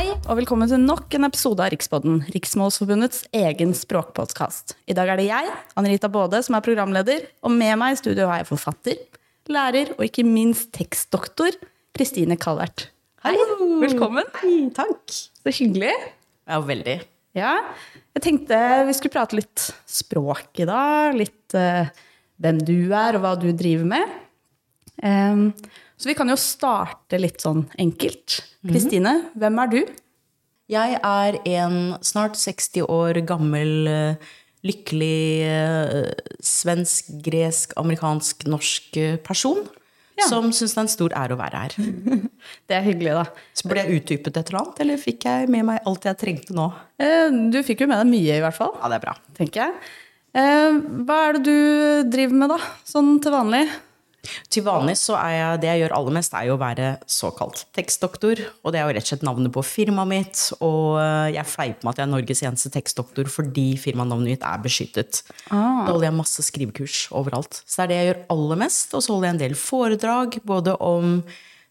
Hei, og velkommen til nok en episode av Rikspodden, Riksmålsforbundets egen språkpodkast. I dag er det jeg, Anrita Baade, som er programleder, og med meg i studio har jeg forfatter, lærer og ikke minst tekstdoktor Kristine Calvert. Hei, velkommen. Takk. Så hyggelig. Ja, veldig. Ja, jeg tenkte vi skulle prate litt språk i dag, litt uh, hvem du er og hva du driver med. Em, så vi kan jo starte litt sånn enkelt. Kristine, hvem er du? Jeg er en snart 60 år gammel, eh, lykkelig eh, svensk, gresk, amerikansk, norsk eh, person. Ja. Som syns det er en stor ære å være her. Det er hyggelig, da. Så ble jeg utdypet et eller annet, eller fikk jeg med meg alt jeg trengte nå? Du fikk jo med deg mye, i hvert fall. Ja, det er bra. tenker jeg. Hva er det du driver med, da? Sånn til vanlig? Til vanlig så er jeg, det jeg gjør aller mest, er jo å være såkalt tekstdoktor. Og det er jo rett og slett navnet på firmaet mitt. Og eh, jeg fleiper med at jeg er Norges eneste tekstdoktor fordi firmanavnet mitt er beskyttet. Da holder jeg masse skrivekurs overalt. Så det er det jeg gjør aller mest. Og så holder jeg en del foredrag både om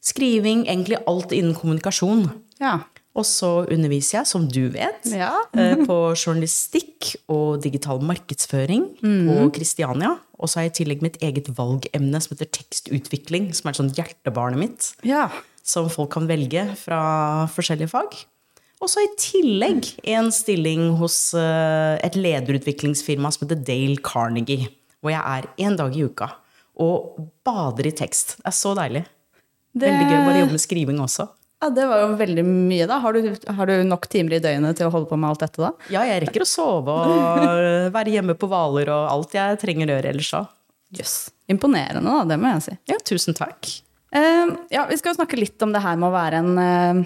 skriving, egentlig alt innen kommunikasjon. Ja. Og så underviser jeg, som du vet, Ja. eh, på journalistikk og digital markedsføring på Kristiania. Og så har jeg i tillegg mitt eget valgemne som heter tekstutvikling, som er sånn hjertebarnet mitt, ja. som folk kan velge fra forskjellige fag. Og så i tillegg en stilling hos eh, et lederutviklingsfirma som heter Dale Carnegie, hvor jeg er én dag i uka og bader i tekst. Det er så deilig. Det- Veldig gøy bare jobbe med skriving også. Ja, det var jo veldig mye, da. Har du, har du nok timer i døgnet til å holde på med alt dette, da? Ja, jeg rekker å sove og være hjemme på Hvaler og alt jeg trenger å gjøre ellers òg. Jøss. Imponerende, da. Det må jeg si. Ja, tusen takk. Uh, ja, vi skal jo snakke litt om det her med å være en uh,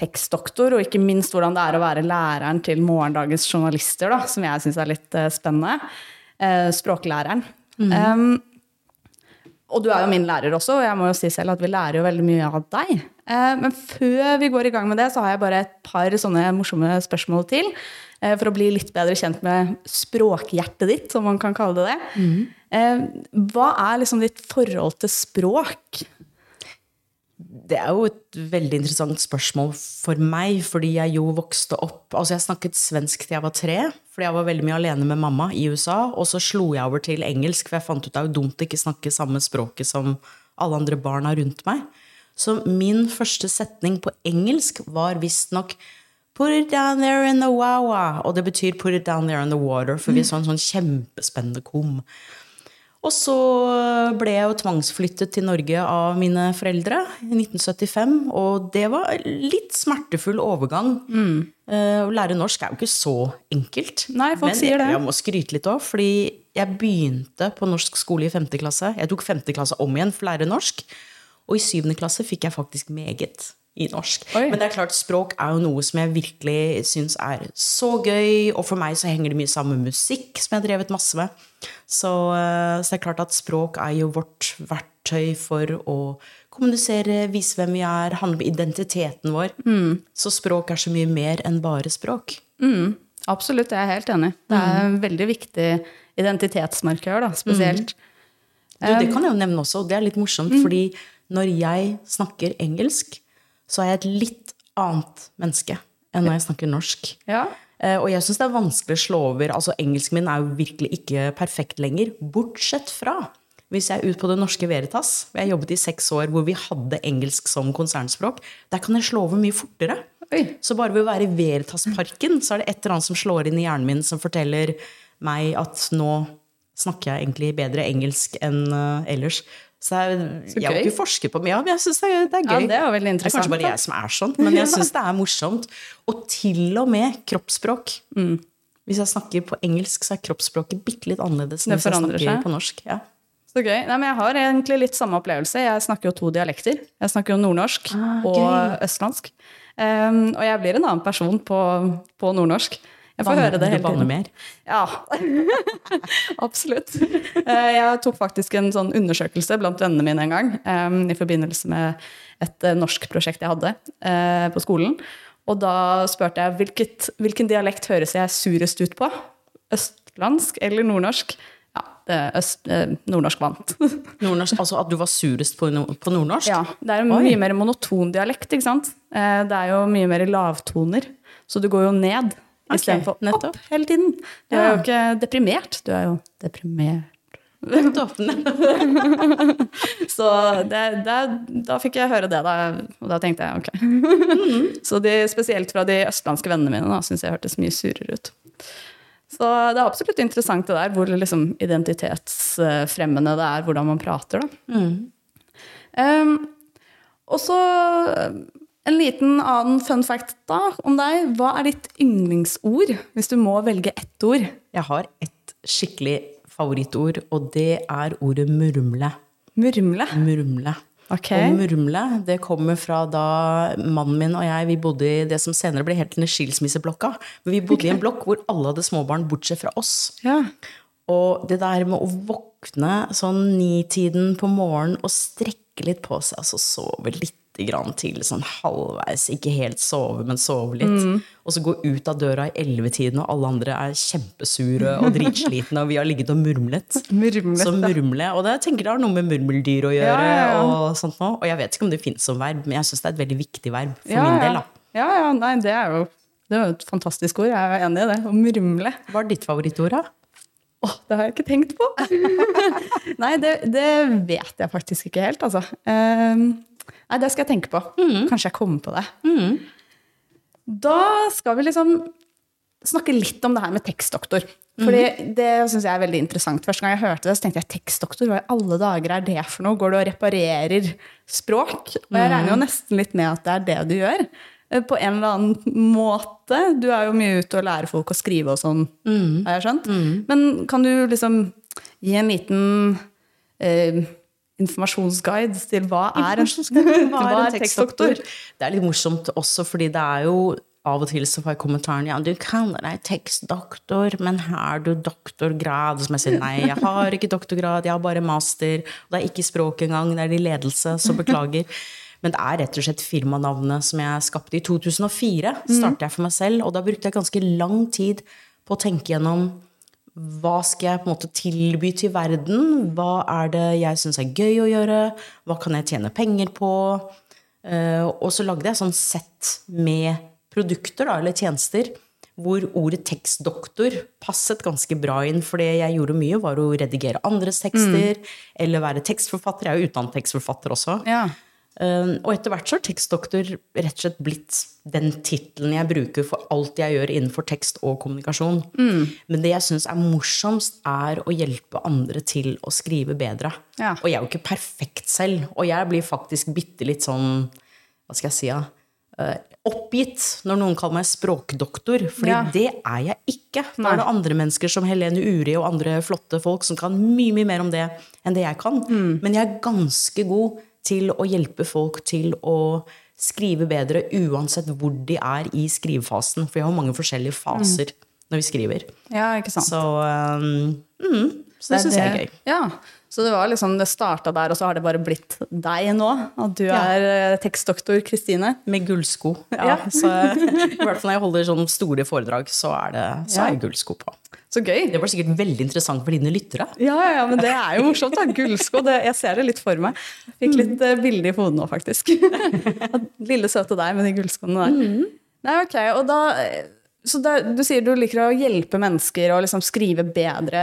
tekstdoktor, og ikke minst hvordan det er å være læreren til morgendagens journalister, da, som jeg syns er litt uh, spennende. Uh, språklæreren. Eh, og du er jo min lærer også, og jeg må jo si selv at vi lærer jo veldig mye av deg. Eh, men før vi går i gang med det, så har jeg bare et par sånne morsomme spørsmål til. eh, For å bli litt bedre kjent med språkhjertet ditt, som man kan kalle det det. Mm. Hva er liksom ditt forhold til språk? Det er jo et veldig interessant spørsmål for meg, fordi jeg jo vokste opp Altså, jeg snakket svensk til jeg var tre, fordi jeg var veldig mye alene med mamma i USA. Og så slo jeg over til engelsk, for jeg fant ut det er jo dumt å ikke snakke samme språket som alle andre barna rundt meg. Så min første setning på engelsk var visstnok Put it down there in the wawa. Og det betyr put it down there in the water, for vi så en sånn kjempespennende kom. Og så ble jeg jo tvangsflyttet til Norge av mine foreldre i 1975. Og det var litt smertefull overgang. Eh, Å lære norsk er jo ikke så enkelt. Nei, folk Men sier det. Jeg må skryte litt òg, fordi jeg begynte på norsk skole i femte klasse. Jeg tok femte klasse om igjen for å lære norsk. Og i syvende klasse fikk jeg faktisk meget i norsk. Oi. Men det er klart, språk er jo noe som jeg virkelig syns er så gøy. Og for meg så henger det mye sammen med musikk, som jeg har drevet masse med. Så, eh, så det er klart at språk er jo vårt verktøy for å kommunisere, vise hvem vi er, handle om identiteten vår. Så språk er så mye mer enn bare språk. Mm, absolutt, jeg er helt enig. Det er en veldig viktig identitetsmarkør, da, spesielt. Du, det kan jeg jo nevne også, og det er litt morsomt, fordi når jeg snakker engelsk, så er jeg et litt annet menneske enn når jeg snakker norsk. Ja. Eh, Og jeg syns det er vanskelig å slå over. altså Engelsken min er jo virkelig ikke perfekt lenger, bortsett fra hvis jeg er ute på Det Norske Veritas. hvor Jeg jobbet i seks år hvor vi hadde engelsk som konsernspråk. Der kan jeg slå over mye fortere. Oi. Så bare ved å være i Veritas-parken, så er det et eller annet som slår inn i hjernen min, som forteller meg at nå snakker jeg egentlig bedre engelsk enn eh, ellers. Så jeg, jeg har ikke forsket på mye, men jeg syns det, det er Ja, gøy. det er veldig interessant. Det er kanskje bare jeg som er sånn, men jeg syns det er morsomt. Og til og med kroppsspråk. Mm. Hvis jeg snakker på engelsk, så er kroppsspråket bitte litt annerledes enn hvis jeg snakker seg. på norsk. Ja. Så gøy. Nei, men jeg har egentlig litt samme opplevelse. Jeg snakker jo to dialekter. Jeg snakker jo nordnorsk Ah, og østlandsk. Um, og jeg blir en annen person på, på nordnorsk. Jeg får Banne- høre det hele tiden. mer. Ja, absolutt. Eh, Jeg tok faktisk en sånn undersøkelse blant vennene mine en gang i forbindelse med et norsk prosjekt jeg hadde eh, på skolen. Og da spurte jeg hvilket, hvilken dialekt høres jeg surest ut på? Østlandsk eller nordnorsk? Ja, eh, øst, eh, nordnorsk vant. Nordnorsk, altså at du var surest på, nordnorsk? ja, det er en Oi. mye mer monoton dialekt, ikke sant? Eh, Det er jo mye mer lavtoner, så du går jo ned Ok, istedenfor opp hele tiden. Du er jo ikke deprimert, du er jo deprimert. Nettopp. Så det, det, da fikk jeg høre det, da, og da tenkte jeg ok. Så de, spesielt fra de østlandske vennene mine syns jeg hørtes mye surere ut. Så det er absolutt interessant det der, hvor liksom identitetsfremmende det er, hvordan man prater. Da. Um, og så en liten annen fun fact da, om deg. Hva er ditt yndlingsord, hvis du må velge ett ord? Jeg har et skikkelig favorittord, og det er ordet murmle. Murmle. Murmle. Ok. Og murmle, det kommer fra da mannen min og jeg vi bodde i det som senere ble helt en skilsmisseblokka. Men vi bodde i en blokk hvor alle hadde småbarn, bortsett fra oss. Ja. Og det der med å våkne sånn nitiden på morgenen og strekke litt på seg, altså sove litt til, sånn halvveis, ikke helt sove, men sove litt. Og så gå ut av døra i ellevetiden, og alle andre er kjempesure og dritslitne, og vi har ligget og murmlet. Murmlet, Så murmle, og det, jeg tenker det har noe med murmeldyr å gjøre. Ja, ja. Og sånt nå. Og jeg vet ikke om det finnes som verb, men jeg syns det er et veldig viktig verb for ja, min del. Da. ja, ja, nei, det er jo det er jo et fantastisk ord. Jeg er enig i det. Å murmle. Hva er ditt favorittord, da? Åh, det har jeg ikke tenkt på! nei, det, det vet jeg faktisk ikke helt, altså. Ehm, nei, det skal jeg tenke på. Kanskje jeg kommer på det. Da skal vi liksom snakke litt om det her med tekstdoktor. Fordi Det syns jeg er veldig interessant. Første gang jeg hørte det, så tenkte jeg tekstdoktor, hva i alle dager er det for noe? Går du og reparerer språk? Og jeg regner jo nesten litt med at det er det du gjør. eh, På en eller annen måte. Du er jo mye ute og lærer folk å skrive og sånn, har jeg skjønt. Men kan du liksom gi en liten eh, informasjonsguide til hva er en, hva er tekstdoktor? Det er litt morsomt også, fordi det er jo av og til så får jeg kommentaren ja, du kaller deg tekstdoktor, men har du doktorgrad? Som jeg sier nei, jeg har ikke doktorgrad, jeg har bare master. Og det er ikke språk engang, det er i ledelse, så beklager. Men det er rett og slett firmanavnet som jeg skapte i 2004. startet jeg for meg selv, og da brukte jeg ganske lang tid på å tenke gjennom hva skal jeg på en måte tilby til verden? Hva er det jeg syns er gøy å gjøre? Hva kan jeg tjene penger på? Eh, og så lagde jeg sånn sett med produkter da, eller tjenester hvor ordet tekstdoktor passet ganske bra inn. For det jeg gjorde mye, var å redigere andres tekster, eller være tekstforfatter. Jeg er jo utdannet tekstforfatter også. Ja. Um, og etter hvert så har tekstdoktor rett og slett blitt den tittelen jeg bruker for alt jeg gjør innenfor tekst og kommunikasjon. Men det jeg syns er morsomst, er å hjelpe andre til å skrive bedre. Ja. Og jeg er jo ikke perfekt selv, og jeg blir faktisk bitte litt sånn Hva skal jeg si, ja? eh, oppgitt når noen kaller meg språkdoktor, fordi Ja. det er jeg ikke. Da er det andre mennesker som Helene Uri og andre flotte folk som kan mye mye mer om det enn det jeg kan. Mm. Men jeg er ganske god til å hjelpe folk til å skrive bedre, uansett hvor de er i skrivefasen. For vi har mange forskjellige faser når vi skriver. ja, ikke sant. Så, um, mm, så det syns jeg er gøy. Ja, så det var liksom, det starta der, og så har det bare blitt deg nå? At du Ja. er eh, tekstdoktor Kristine? Med gullsko. Ja. Så, I hvert fall når jeg holder sånne store foredrag, så er det så er jeg gullsko på. Så gøy! Det var sikkert veldig interessant for dine lyttere. Ja, ja, ja, men det er jo morsomt. da, Gullsko. Det, jeg ser det litt for meg. Fikk litt uh, bilde i hodet nå, faktisk. Lille søte deg med de gullskoene der. Nei, ok, og da... Så da, du sier du liker å hjelpe mennesker og liksom skrive bedre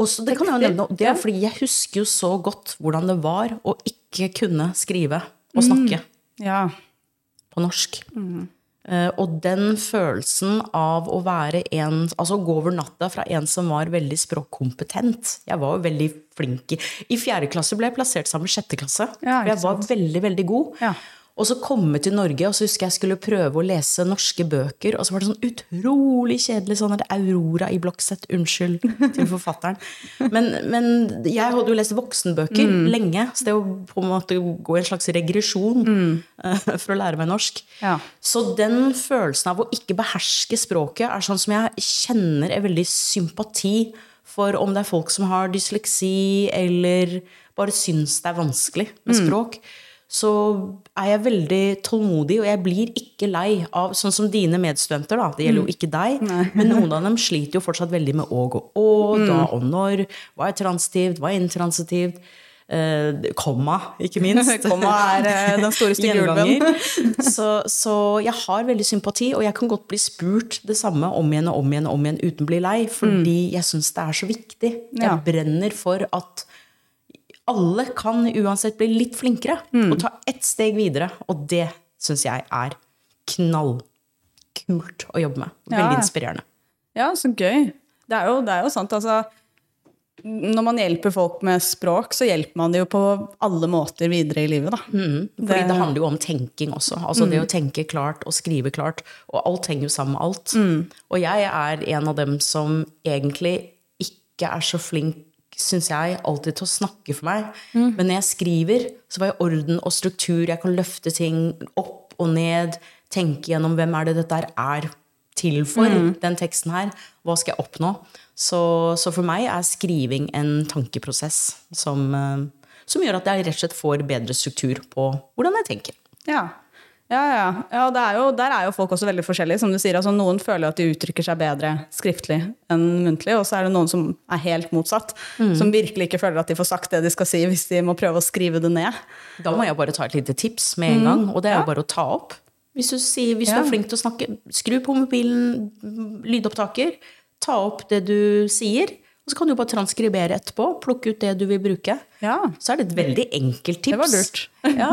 Også, det kan jeg jo nevne, det er fordi jeg husker jo så godt hvordan det var å ikke kunne skrive og snakke Ja. på norsk. Eh, og den følelsen av å være en Altså gå over natta fra en som var veldig språkkompetent Jeg var jo veldig flink i I fjerde klasse ble jeg plassert sammen med sjette klasse. Ja, for jeg var veldig, veldig god. Ja. Og så komme til Norge, og så husker jeg skulle prøve å lese norske bøker, og så var det sånn utrolig kjedelig sånn der Aurora i Blokseth, Unnskyld til forfatteren. Men, men jeg hadde jo lest voksenbøker lenge, så det å på en måte gå i en slags regresjon mm. for å lære meg norsk. Ja. Så den følelsen av å ikke beherske språket er sånn som jeg kjenner en veldig sympati for om det er folk som har dysleksi, eller bare syns det er vanskelig med språk. Så er jeg veldig tålmodig, og jeg blir ikke lei av sånn som dine medstudenter, da. Det gjelder jo ikke deg, men noen av dem sliter jo fortsatt veldig med å og å, da og når. Hva er transitivt, hva er intransitivt? Eh, komma, ikke minst. Komma er eh, den store. Gjenganger. Så, så jeg har veldig sympati, og jeg kan godt bli spurt det samme om igjen og om igjen og om igjen uten å bli lei, fordi jeg syns det er så viktig. Jeg Ja. brenner for at alle kan uansett bli litt flinkere og ta ett steg videre. Og det syns jeg er knallkult å jobbe med. Ja. Veldig inspirerende. Ja, så gøy. Det er jo, det er jo sant, altså. Når man hjelper folk med språk, så hjelper man det jo på alle måter videre i livet, da. Fordi det, handler jo om tenking også. Altså det å tenke klart og skrive klart. Og alt henger jo sammen med alt. Og jeg er en av dem som egentlig ikke er så flink, syns jeg, alltid til å snakke for meg. Men når jeg skriver, så var jeg orden og struktur. Jeg kan løfte ting opp og ned. Tenke gjennom hvem er det dette er til for, den teksten her. Hva skal jeg oppnå? Så, så for meg er skriving en tankeprosess som, eh, som gjør at jeg rett og slett får bedre struktur på hvordan jeg tenker. Ja. Ja, ja. ja det er jo, der er jo folk også veldig forskjellige. Som du sier, altså, noen føler at de uttrykker seg bedre skriftlig enn muntlig, og så er det noen som er helt motsatt. Som virkelig ikke føler at de får sagt det de skal si, hvis de må prøve å skrive det ned. Da må jeg bare ta et lite tips med en gang, og det er jo bare å ta opp. Hvis du, sier, hvis du er flink til å snakke, skru på mobilen, lydopptaker, ta opp det du sier, og så kan du bare transkribere etterpå, plukke ut det du vil bruke. Ja. Så er det et veldig enkelt tips. Det var lurt. ja,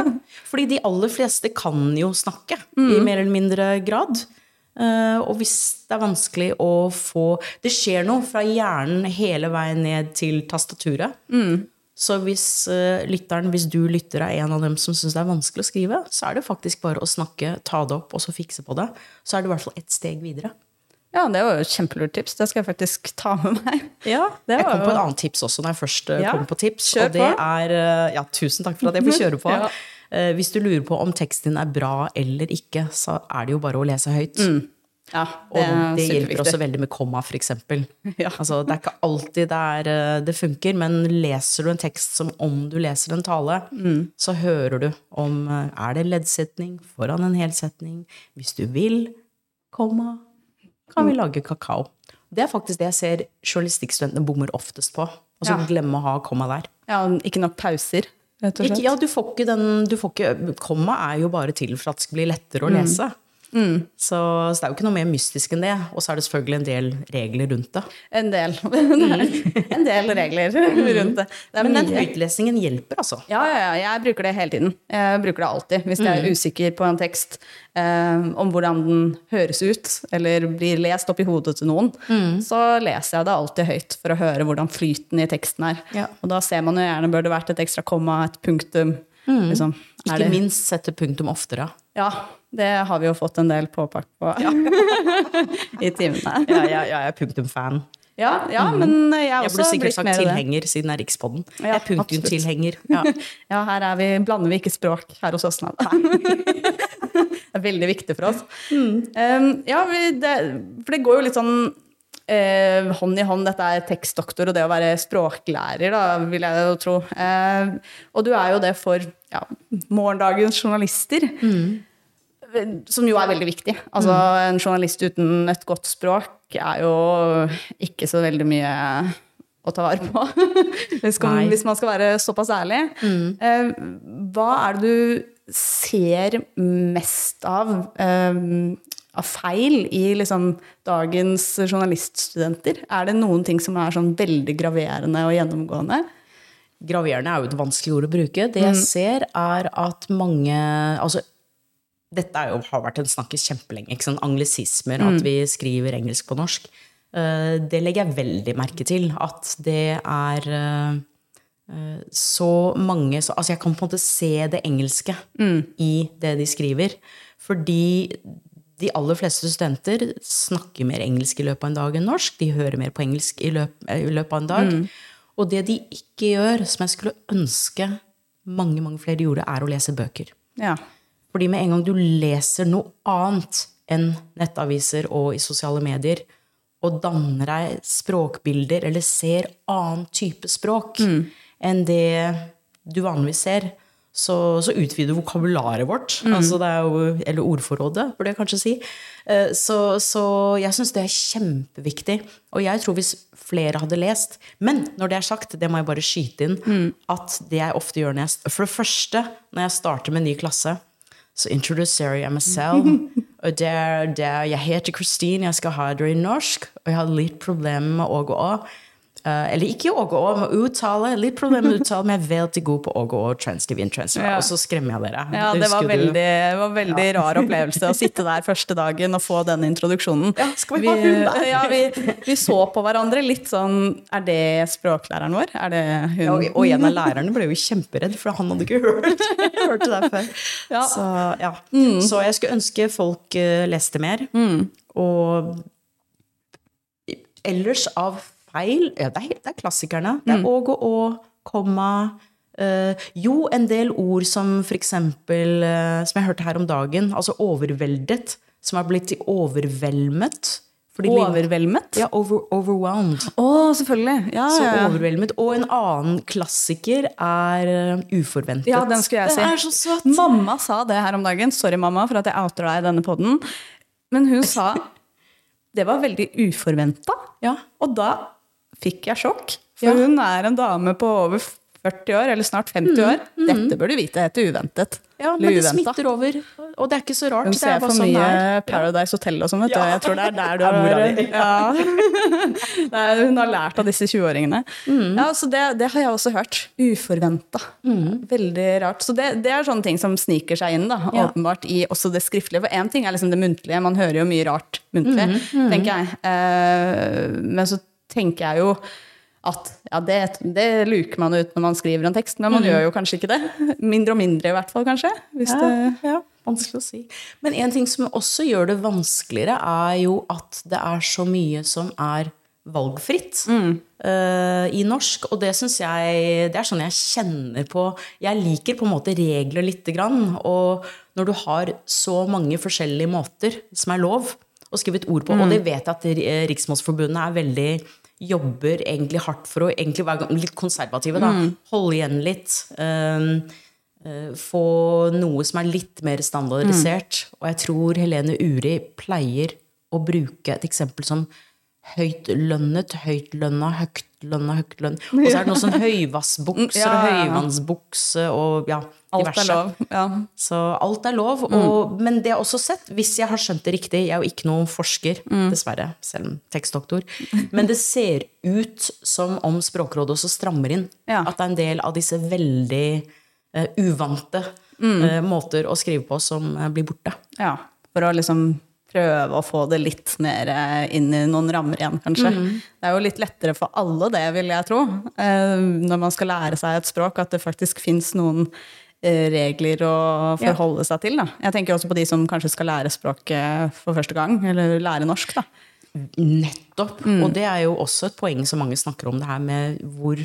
fordi de aller fleste kan jo snakke, Mm. i mer eller mindre grad. Eh, og hvis det er vanskelig å få Det skjer noe fra hjernen hele veien ned til tastaturet. Mm. Så hvis eh, lytteren, hvis du lytter er en av dem som syns det er vanskelig å skrive, så er det faktisk bare å snakke, ta det opp og så fikse på det. Så er det i hvert fall ett steg videre. Ja, det var jo et kjempelurt tips. Det skal jeg faktisk ta med meg. Ja, Det jeg kom på et annet tips også når jeg først eh, Ja, kom på tips. kjør og det på. er eh, Ja, tusen takk for at jeg får kjøre på. Ja. Eh, Hvis du lurer på om teksten din er bra eller ikke, så er det jo bare å lese høyt. Ja, Og det, er hjelper også veldig med komma, for eksempel. Ja. Altså, det er ikke alltid det, er, det funker, men leser du en tekst som om du leser en tale, Mm. så hører du om Er det leddsetning foran en helsetning? Hvis du vil, komma, kan Mm. vi lage kakao. Det er faktisk det jeg ser journalistikkstudentene bommer oftest på. Altså Ja. glemme å ha komma der. Ja, ikke nok pauser, rett og Ikke, ja, du får ikke den du får ikke, Komma er jo bare til for at det skal bli lettere å Mm. Lese. Så, så det er jo ikke noe mer mystisk enn det. Og så er det selvfølgelig en del regler rundt det. En del. en del regler rundt det. det Men den høytlesingen hjelper, altså. Ja, ja, ja, jeg bruker det hele tiden. Jeg bruker det alltid. Hvis jeg er usikker på en tekst, eh, om hvordan den høres ut, eller blir lest opp i hodet til noen, så leser jeg det alltid høyt for å høre hvordan flyten i teksten er. Ja. Og da ser man jo gjerne bør det vært et ekstra komma, et punktum. Liksom, er Ikke det- minst sette punktum oftere. Ja, det har vi jo fått en del påpakk på i timene. Ja, jeg, jeg er punktum-fan. Ja, ja men jeg er Jeg også burde sikkert blitt sagt mer av det. tilhenger siden det er Rikspodden. Ja, jeg er punktum-tilhenger. Ja. Ja, her er vi, blander vi ikke språk her hos oss. Nei. det er veldig viktig for oss. Um, ja, vi, det, for det går jo litt sånn eh, hånd i hånd, dette er tekstdoktor og det å være språklærer, da, vil jeg jo tro. Eh, og du er jo det for ja, morgendagens journalister. Som jo er veldig viktig. Altså, En journalist uten et godt språk er jo ikke så veldig mye å ta vare på. hvis, man, hvis man skal være såpass ærlig. Eh, hva er det du ser mest av eh, av feil i liksom, dagens journaliststudenter? Er det noen ting som er sånn veldig graverende og gjennomgående? Graverende er jo et vanskelig ord å bruke. Det jeg ser, er at mange Altså, dette jo, har vært en snakkes kjempelenge. Ikke sånn Anglisismer, at vi skriver engelsk på norsk. Eh, Det legger jeg veldig merke til. At det er eh, eh, så mange så, Altså, jeg kan på en måte se det engelske i det de skriver. Fordi de aller fleste studenter snakker mer engelsk i løpet av en dag enn norsk. De hører mer på engelsk i, løp, i løpet av en dag. Og det de ikke gjør, som jeg skulle ønske mange mange flere gjorde, er å lese bøker. Ja. Fordi med en gang du leser noe annet enn nettaviser og i sosiale medier, og danner deg språkbilder eller ser annen type språk enn det du vanligvis ser, så, så utvider vokabularet vårt. Altså det er jo, eller ordforrådet, burde jeg kanskje si. Eh, Så, så jeg syns det er kjempeviktig. Og jeg tror hvis flere hadde lest Men når det er sagt, det må jeg bare skyte inn, at det jeg ofte gjør når jeg For det første, når jeg starter med en ny klasse, så introduserer jeg meg selv. Og der, der Jeg heter Christine, jeg skal ha dere i norsk, og jeg har litt problemer med å gå å. Eh, eller ikke åg og å, med uttale. Litt problemer med uttale, men jeg er veldig god på åg og å, transitive in transitive. Ja. Og så skremmer jeg dere. Ja, det var husker veldig, det var veldig rar opplevelse å sitte der første dagen og få den introduksjonen. Ja, skal vi ha hun der? Ja, vi, vi så på hverandre litt sånn Er det språklæreren vår? Er det hun? Ja, og, en av lærerne ble jo kjemperedd, for han hadde ikke hørt hørt det der før. Ja. Så, ja. så jeg skulle ønske folk eh, leste mer. Og ellers av feil ja, det, er, det er klassikerne. Det er åg og å, komma Uh, Jo, en del ord som for eksempel eh, Som jeg hørte her om dagen. Altså overveldet. Som har blitt overvelmet. Overvelmet? Ja, over, overwhelmed. Å, selvfølgelig. Ja, Så ja, overveldet. Og en annen klassiker er uh, uforventet. Ja, den skulle jeg si. Den er så søt! Mamma sa det her om dagen. Sorry, mamma, for at jeg outer deg i denne poden. Men hun sa det var veldig uforventa. Ja. Og da fikk jeg sjokk. For Ja. hun er en dame på over 40 år, eller snart 50 år. Dette bør du vite heter uventet. Mm, ja, men det smitter over. Og det er ikke så rart. Hun er ser for sånn mye er. Paradise Hotel og sånn, vet du. Ja. Jeg tror det er der du Er har mora di. ja. Hun har lært av disse 20-åringene. Mm. Ja, så det, det har jeg også hørt. Uforventa. Veldig rart. Så det, det er sånne ting som sniker seg inn, da, Ja. åpenbart, i også det skriftlige. For én ting er liksom det muntlige, man hører jo mye rart muntlig, Mm, tenker jeg. Eh, men så tenker jeg jo at ja, det, det luker man ut når man skriver en tekst, men Mm. man gjør jo kanskje ikke det. Mindre og mindre i hvert fall, kanskje. Hvis det, Ja, ja, vanskelig å si. Men en ting som også gjør det vanskeligere, er jo at det er så mye som er valgfritt eh, i norsk. Og det syns jeg Det er sånn jeg kjenner på Jeg liker på en måte regler lite grann. Og når du har så mange forskjellige måter som er lov å skrive et ord på, og det vet jeg at Riksmålsforbundet er veldig jobber egentlig hardt for å egentlig være litt konservative. Da. Holde igjen litt. Um, uh, få noe som er litt mer standardisert. Og jeg tror Helene Uri pleier å bruke et eksempel som høytlønnet, høytlønna, høytlønna, høytlønn. Og så er det noe sånn høyvassbukser Ja, og ja, og høyvannsbukse og ja, alt diverse. er lov. Ja. Så alt er lov. Og, Men det jeg også sett, hvis jeg har skjønt det riktig Jeg er jo ikke noen forsker, dessverre, selv om tekstdoktor. Men det ser ut som om Språkrådet også strammer inn. Ja. At det er en del av disse veldig uh, uvante eh, måter å skrive på som uh, blir borte. Ja, for å liksom prøve å få det litt mer eh, inn i noen rammer igjen, kanskje. Det er jo litt lettere for alle det, vil jeg tro, eh, når man skal lære seg et språk, at det faktisk fins noen eh, regler å forholde seg til. Da. Jeg tenker også på de som kanskje skal lære språket for første gang, eller lære norsk. Da. Nettopp. Og det er jo også et poeng som mange snakker om, det her med hvor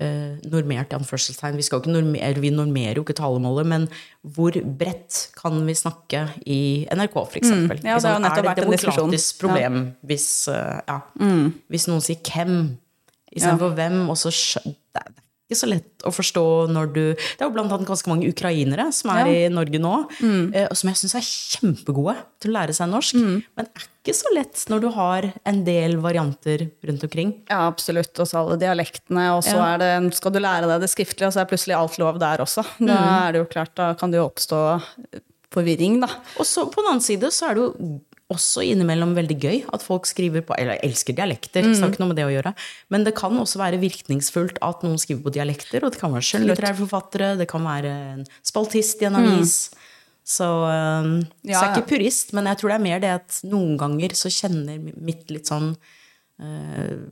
eh, normert anførselstegn. Vi, skal ikke normere, vi normerer jo ikke talemålet, men hvor bredt kan vi snakke i NRK, for eksempel? Ja, det har nettopp vært en diskusjon. er det et demokratisk problem hvis, uh, ja, hvis noen sier 'hvem' istedenfor 'hvem', og så det ikke så lett å forstå når du Det er jo blant annet ganske mange ukrainere som er Ja. i Norge nå, mm. og som jeg syns er kjempegode til å lære seg norsk. Men det er ikke så lett når du har en del varianter rundt omkring. Ja, absolutt. Også alle dialektene. Og så Ja. er det, skal du lære deg det skriftlige, og så er plutselig alt lov der også. Da er det jo klart, da kan det jo oppstå forvirring, da. Og så på den annen side så er det jo også innimellom veldig gøy at folk skriver på Eller jeg elsker dialekter, har ikke noe med det å gjøre. Men det kan også være virkningsfullt at noen skriver på dialekter. Og det kan være skjønnlitterære forfattere, det kan være en spaltist i en avis. Så, um, så jeg er ikke purist, men jeg tror det er mer det at noen ganger så kjenner mitt litt sånn eh,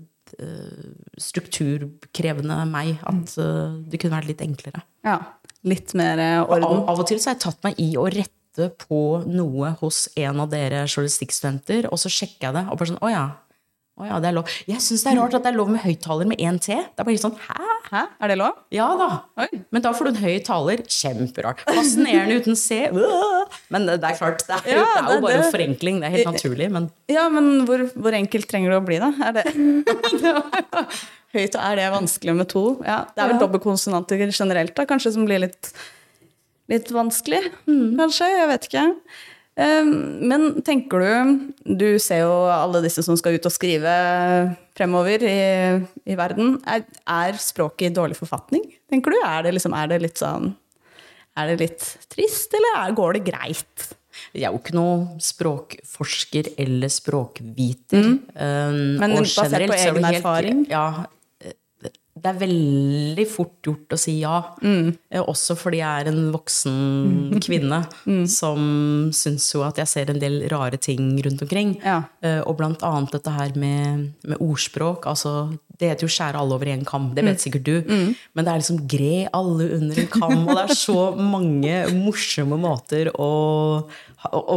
strukturkrevende meg at uh, det kunne vært litt enklere. Ja. Litt mer eh, Av, av og til så har jeg tatt meg i å rette på noe hos en av dere journalistikkstudenter, og så sjekker jeg det, og bare sånn Å ja. Å ja, det er lov. Jeg syns det er rart at det er lov med høyttaler med én T. Det er bare sånn Hæ? Hæ, er det lov? Ja da. Oi. Men da får du en høy taler. Kjemperart. Fascinerende uten C. Men det er klart, det er, Ja, det er jo det- bare en forenkling. Det er helt naturlig. Men Ja, men hvor, hvor enkelt trenger det å bli, da? Er det Høyt, er det vanskelig med to? Ja, det er vel dobbeltkonsonanter generelt, da, kanskje, som blir litt litt vanskelig, kanskje. Jeg vet ikke. Um, Men tenker du Du ser jo alle disse som skal ut og skrive fremover i, i verden. Er, er språket i dårlig forfatning, tenker du? Er det, liksom, er det litt sånn Er det litt trist, eller er, går det greit? Jeg er jo ikke noen språkforsker eller språkviter. Um, Men basert på egen helt- erfaring? Ja. Det er veldig fort gjort å si ja. Mm. Eh, Også fordi jeg er en voksen kvinne Mm. som syns jo at jeg ser en del rare ting rundt omkring. Ja. Eh, Og blant annet dette her med, med ordspråk. Altså, det heter jo 'skjære alle over én kam', det vet Mm. sikkert du. Men det er liksom 'gre alle under en kam', og det er så mange morsomme måter å, å,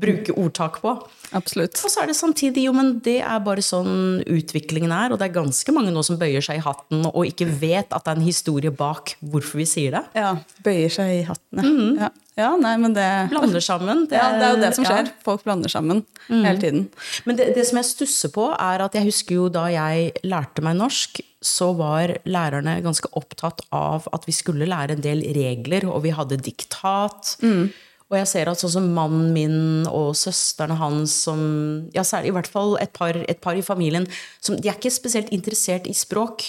bruke ordtak på. Absolutt. Og så er det samtidig jo, men det er bare sånn utviklingen er. Og det er ganske mange nå som bøyer seg i hatten og ikke vet at det er en historie bak hvorfor vi sier det. Ja, bøyer seg i hatten. Ja. ja, nei, men det Blander sammen. ja, det er jo det som ja. skjer. Folk blander sammen hele tiden. Men det, det som jeg stusser på, er at jeg husker jo da jeg lærte meg norsk, så var lærerne ganske opptatt av at vi skulle lære en del regler, og vi hadde diktat. Og jeg ser at sånn som mannen min og søstrene hans, som, ja, særlig i hvert fall et par, et par i familien, som, de er ikke spesielt interessert i språk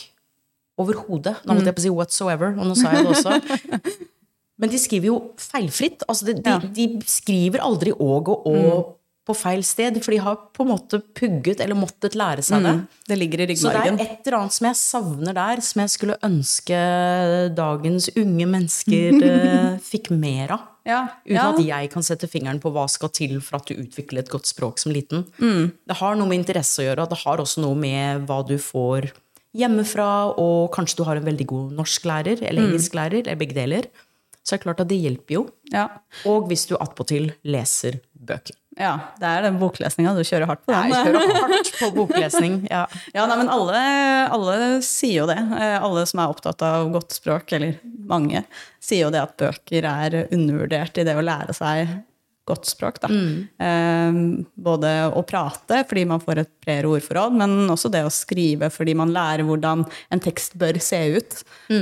overhodet. Nå måtte jeg på å si whatsoever, og nå sa jeg det også. Men de skriver jo feilfritt. Altså de, de, de skriver aldri åg og å på feil sted, for de har på en måte pugget eller måttet lære seg det. Det ligger i Så det er et eller annet som jeg savner der, som jeg skulle ønske dagens unge mennesker eh, fikk mer av. Ja, Uten ja. at jeg kan sette fingeren på hva skal til for at du utvikler et godt språk som liten. Det har noe med interesse å gjøre, og det har også noe med hva du får hjemmefra, og kanskje du har en veldig god norsklærer eller engelsklærer, eller begge deler. Så er det klart at det hjelper jo. Ja. Og hvis du attpåtil leser bøker. Ja, det er den boklesninga. Du kjører hardt på den. Jeg kjører hardt på boklesning. Ja. Ja, nei, men alle, alle sier jo det. Eh, Alle som er opptatt av godt språk, eller mange, sier jo det at bøker er undervurdert i det å lære seg godt språk. Da. Eh, både å prate, fordi man får et bredere ordforråd, men også det å skrive, fordi man lærer hvordan en tekst bør se ut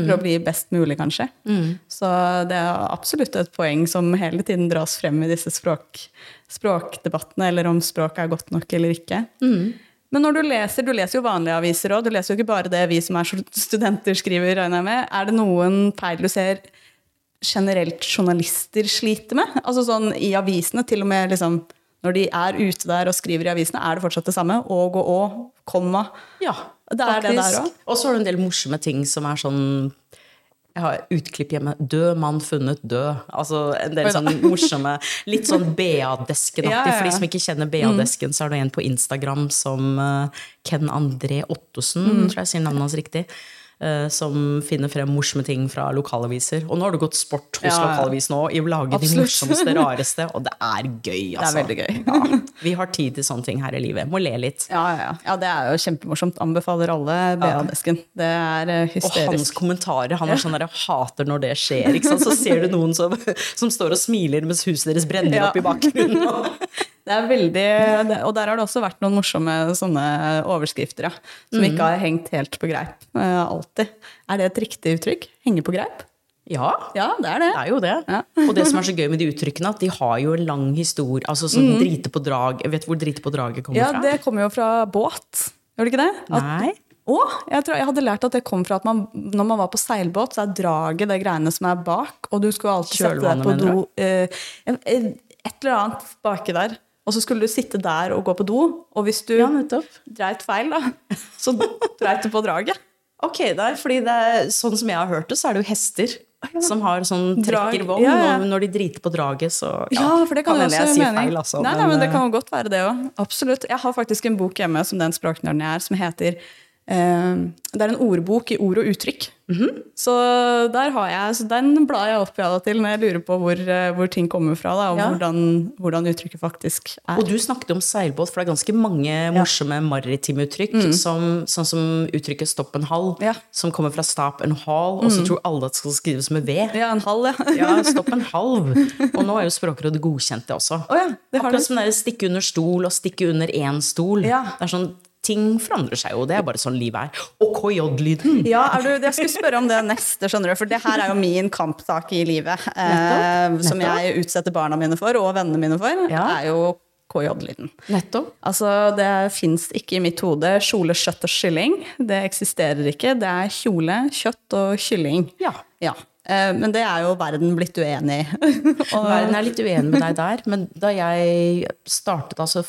for å bli best mulig, kanskje. Så det er absolutt et poeng som hele tiden dras frem i disse språk, språkdebattene, eller om språk er godt nok eller ikke. Men når du leser, du leser jo vanlige aviser òg, du leser jo ikke bare det vi som er studenter skriver, regner jeg med. Er det noen feil du ser generelt journalister sliter med? Altså sånn i avisene, til og med liksom når de er ute der og skriver i avisene, er det fortsatt det samme? Og og å, komma. Ja, Det er det der òg. Og så har du en del morsomme ting som er sånn Jeg har utklipp hjemme. 'Død mann funnet død'. Altså en del sånn morsomme Litt sånn BA-desken-aktig. Ja, ja, ja. For de som ikke kjenner BA-desken, så er det en på Instagram som eh, Ken André Ottosen, Mm. tror jeg sier navnet hans riktig. eh, Som finner frem morsomme ting fra lokalaviser. Og nå har det gått sport hos Ja, lokalavisen òg, i å lage de Absolutt. morsomste, rareste. Og det er gøy, altså. veldig gøy. Ja, vi har tid til sånne ting her i livet. Må le litt. Ja, ja, ja. det er jo kjempemorsomt. Anbefaler alle BA-desken. Det er hysterisk. Og hans kommentarer. Han er sånn der, hater når det skjer. Så ser du noen som, som står og smiler mens huset deres brenner opp i bakgrunnen. Det er veldig, og der har det også vært noen morsomme sånne overskrifter, ja. Som ikke har hengt helt på greip. eh, alltid. Er det et riktig uttrykk? Henge på greip? Ja, Ja, det er det. det er jo det. Ja. Og det som er så gøy med de uttrykkene, at de har jo en lang historie. Altså sånn drite på drag. Vet du hvor drite på draget kommer Mm. Ja, fra? det kommer jo fra båt. Gjør det ikke det? At, Nei. å, jeg, tror, jeg hadde lært at det kom fra at man, når man var på seilbåt, så er draget det greiene som er bak, og du skulle alltid sette deg på do eh, Et eller annet baki der. Og så skulle du sitte der og gå på do, og hvis du Ja, dreit feil, da, så dreit du på draget. Ok, nei, fordi det er, sånn som jeg har hørt det, så er det jo hester som har sånn trekkervogn, Ja, ja. og når de driter på draget, så Ja, for det kan, jo også jeg si mening. feil, altså. nei, nei, men det eh, kan jo godt være det òg. Absolutt. Jeg har faktisk en bok hjemme som den språknerden jeg er, som heter eh, Det er en ordbok i ord og uttrykk. Mhm. Så der har jeg, så den blar jeg opp i til når jeg lurer på hvor, eh, hvor ting kommer fra, da, og Ja. hvordan, hvordan uttrykket faktisk er. Og du snakket om seilbåt, for det er ganske mange morsomme maritime uttrykk. Som, sånn som uttrykket 'stopp en hall', Mm. Ja. som kommer fra 'stop and hall', og så tror alle at det skal skrives med V. Ja, en hall, ja. Ja, stopp en halv. Og nå er jo Språkrådet godkjent det også. Oh, ja, det har Akkurat som det er stikke under stol og stikke under én stol. Ja. Det er sånn ting forandrer seg jo. Det er bare sånn livet er. Og KJ-lyden! Ja, er du, jeg skulle spørre om det neste, skjønner du. For det her er jo min kampsak i livet. Eh, Nettopp, som nettopp. jeg utsetter barna mine for, og vennene mine for. Ja. er jo KJ-lyden. Nettopp. Altså, det fins ikke i mitt hode kjole, kjøtt og kylling. Det eksisterer ikke. Det er kjole, kjøtt og kylling. Ja. Ja. Eh, Men det er jo verden blitt uenig i. Verden er litt uenig med deg der, men da jeg startet altså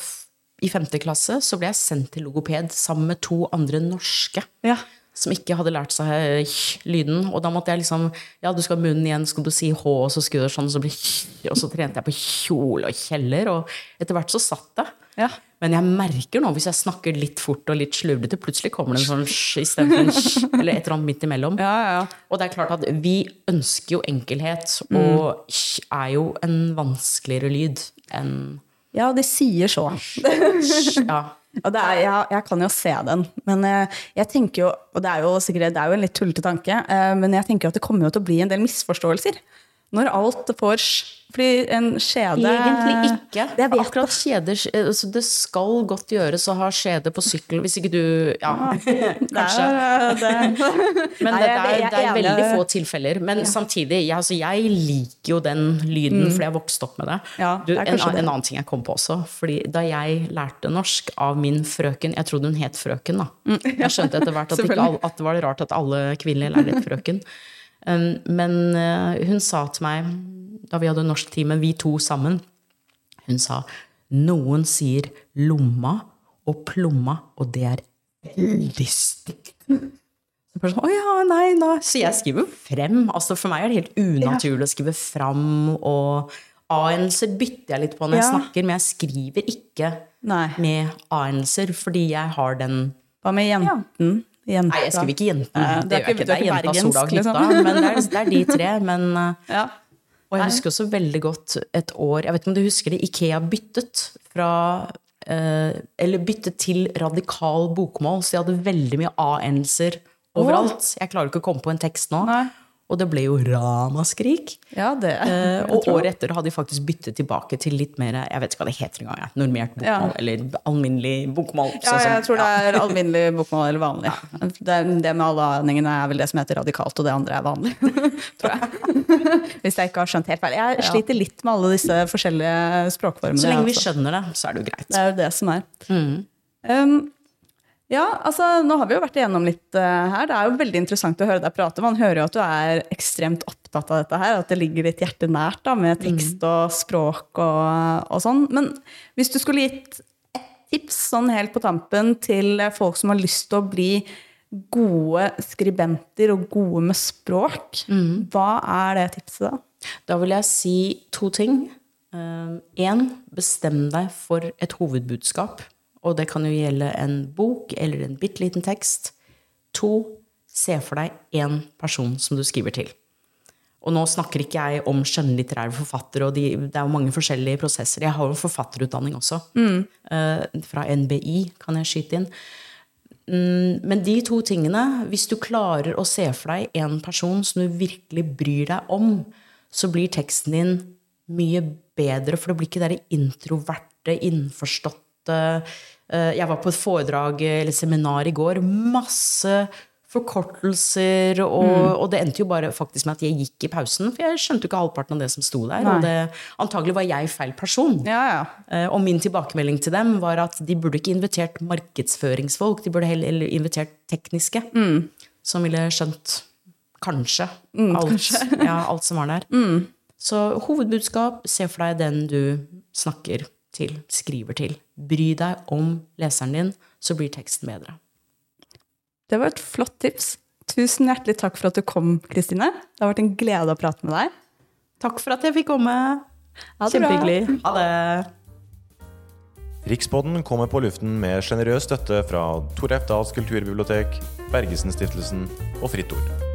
i femte klasse, så ble jeg sendt til logoped sammen med to andre norske. Ja. Som ikke hadde lært seg lyden. Og da måtte jeg liksom Ja, du skal ha munnen igjen, skal du si H, og så skulle du sånn, så, ble, og så trente jeg på kjole og kjeller, og etter hvert så satt det. Ja. Men jeg merker nå, hvis jeg snakker litt fort og litt slurvete, plutselig kommer det en sånn sj istedenfor en sj, eller et eller annet midt imellom. Ja, ja. Og det er klart at vi ønsker jo enkelhet, Mm. og sj er jo en vanskeligere lyd enn ja, de sier så. Ja. Og det er, jeg, jeg kan jo se den, men jeg, jeg tenker jo Og det er jo sikkert det er jo en litt tullete tanke, eh, men jeg tenker jo at det kommer jo til å bli en del misforståelser. Når alt får Fordi en skjede Egentlig ikke. Det er Akkurat kjeder altså Det skal godt gjøres å ha skjede på sykkel, hvis ikke du Ja, kanskje. Det er, det, Men det, er, det er veldig få tilfeller. Men samtidig, jeg, altså, jeg liker jo den lyden, fordi jeg vokste opp med det. Mm. Ja, det en, en annen ting jeg kom på også. Fordi da jeg lærte norsk av min frøken Jeg trodde hun het frøken, da. Jeg skjønte etter hvert at, Mm. Alle, at det var rart at alle kvinner lærte frøken. Men uh, hun sa til meg, da vi hadde norsktime, vi to sammen Hun sa noen sier lomma og plomma, og det er veldig stygt. Så bare sånn, Å ja, nei, nei. Så jeg skriver frem. Altså For meg er det helt unaturlig å skrive fram. Og a-endelser bytter jeg litt på når jeg snakker, men jeg skriver ikke Nei. med a-endelser fordi jeg har den Hva med jenten? Jenta. Nei, jeg skriver ikke jentene. Det det er. Det er jenta sola og bergensk, liksom. hytta. Men det er, det er de tre. Men uh, Ja. og jeg husker også veldig godt et år Jeg vet ikke om du husker det? Ikea byttet fra eh, Eller byttet til radikal bokmål, så de hadde veldig mye a-endelser overalt. Jeg klarer ikke å komme på en tekst nå. Nei. Og det ble jo ramaskrik. ja, det Eh, og året etter hadde de faktisk byttet tilbake til litt mer Jeg vet ikke hva det heter engang. jeg. Normert bokmål. Ja. Eller alminnelig bokmål. Ja, sånn jeg tror det er alminnelig bokmål eller vanlig. Det, det med alle aningene er vel det som heter radikalt, og det andre er vanlig. tror jeg. Hvis jeg ikke har skjønt helt feil. Jeg sliter litt med alle disse forskjellige språkformene. Så lenge vi altså. skjønner det, så er det jo greit. Det er jo det som er. Um, ja, altså nå har vi jo vært igjennom litt uh, her. Det er jo veldig interessant å høre deg prate. Man hører jo at du er ekstremt opptatt av dette her, at det ligger ditt hjerte nært da, med tekst og språk og, og sånn. Men hvis du skulle gitt et tips sånn helt på tampen til folk som har lyst til å bli gode skribenter og gode med språk, hva er det tipset da? Da vil jeg si to ting. Én, bestem deg for et hovedbudskap. Og det kan jo gjelde en bok eller en bitte liten tekst. To, se for deg én person som du skriver til. Og nå snakker ikke jeg om skjønnlitterære forfattere, og de, det er jo mange forskjellige prosesser. Jeg har jo forfatterutdanning også. Eh, fra NBI, kan jeg skyte inn. Mm, Men de to tingene, hvis du klarer å se for deg en person som du virkelig bryr deg om, så blir teksten din mye bedre, for det blir ikke det introverte, innforståtte eh, Jeg var på et foredrag eller seminar i går. Masse forkortelser, og, og det endte jo bare faktisk med at jeg gikk i pausen, for jeg skjønte jo ikke halvparten av det som sto der. Nei. Og det, antagelig var jeg feil person. Ja, ja. Eh, Og min tilbakemelding til dem var at de burde ikke invitert markedsføringsfolk, de burde heller invitert tekniske. Som ville skjønt kanskje alt, Ja, alt som var der. Så hovedbudskap, se for deg den du snakker til, skriver til. Bry deg om leseren din, så blir teksten bedre. Det var et flott tips. Tusen hjertelig takk for at du kom, Kristine. Det har vært en glede å prate med deg. Takk for at jeg fikk komme. Ha det. Kjempehyggelig. Ha det. Rikspodden kommer på luften med sjenerøs støtte fra Tor Efdals kulturbibliotek, Bergesen-stiftelsen og Fritt Ord.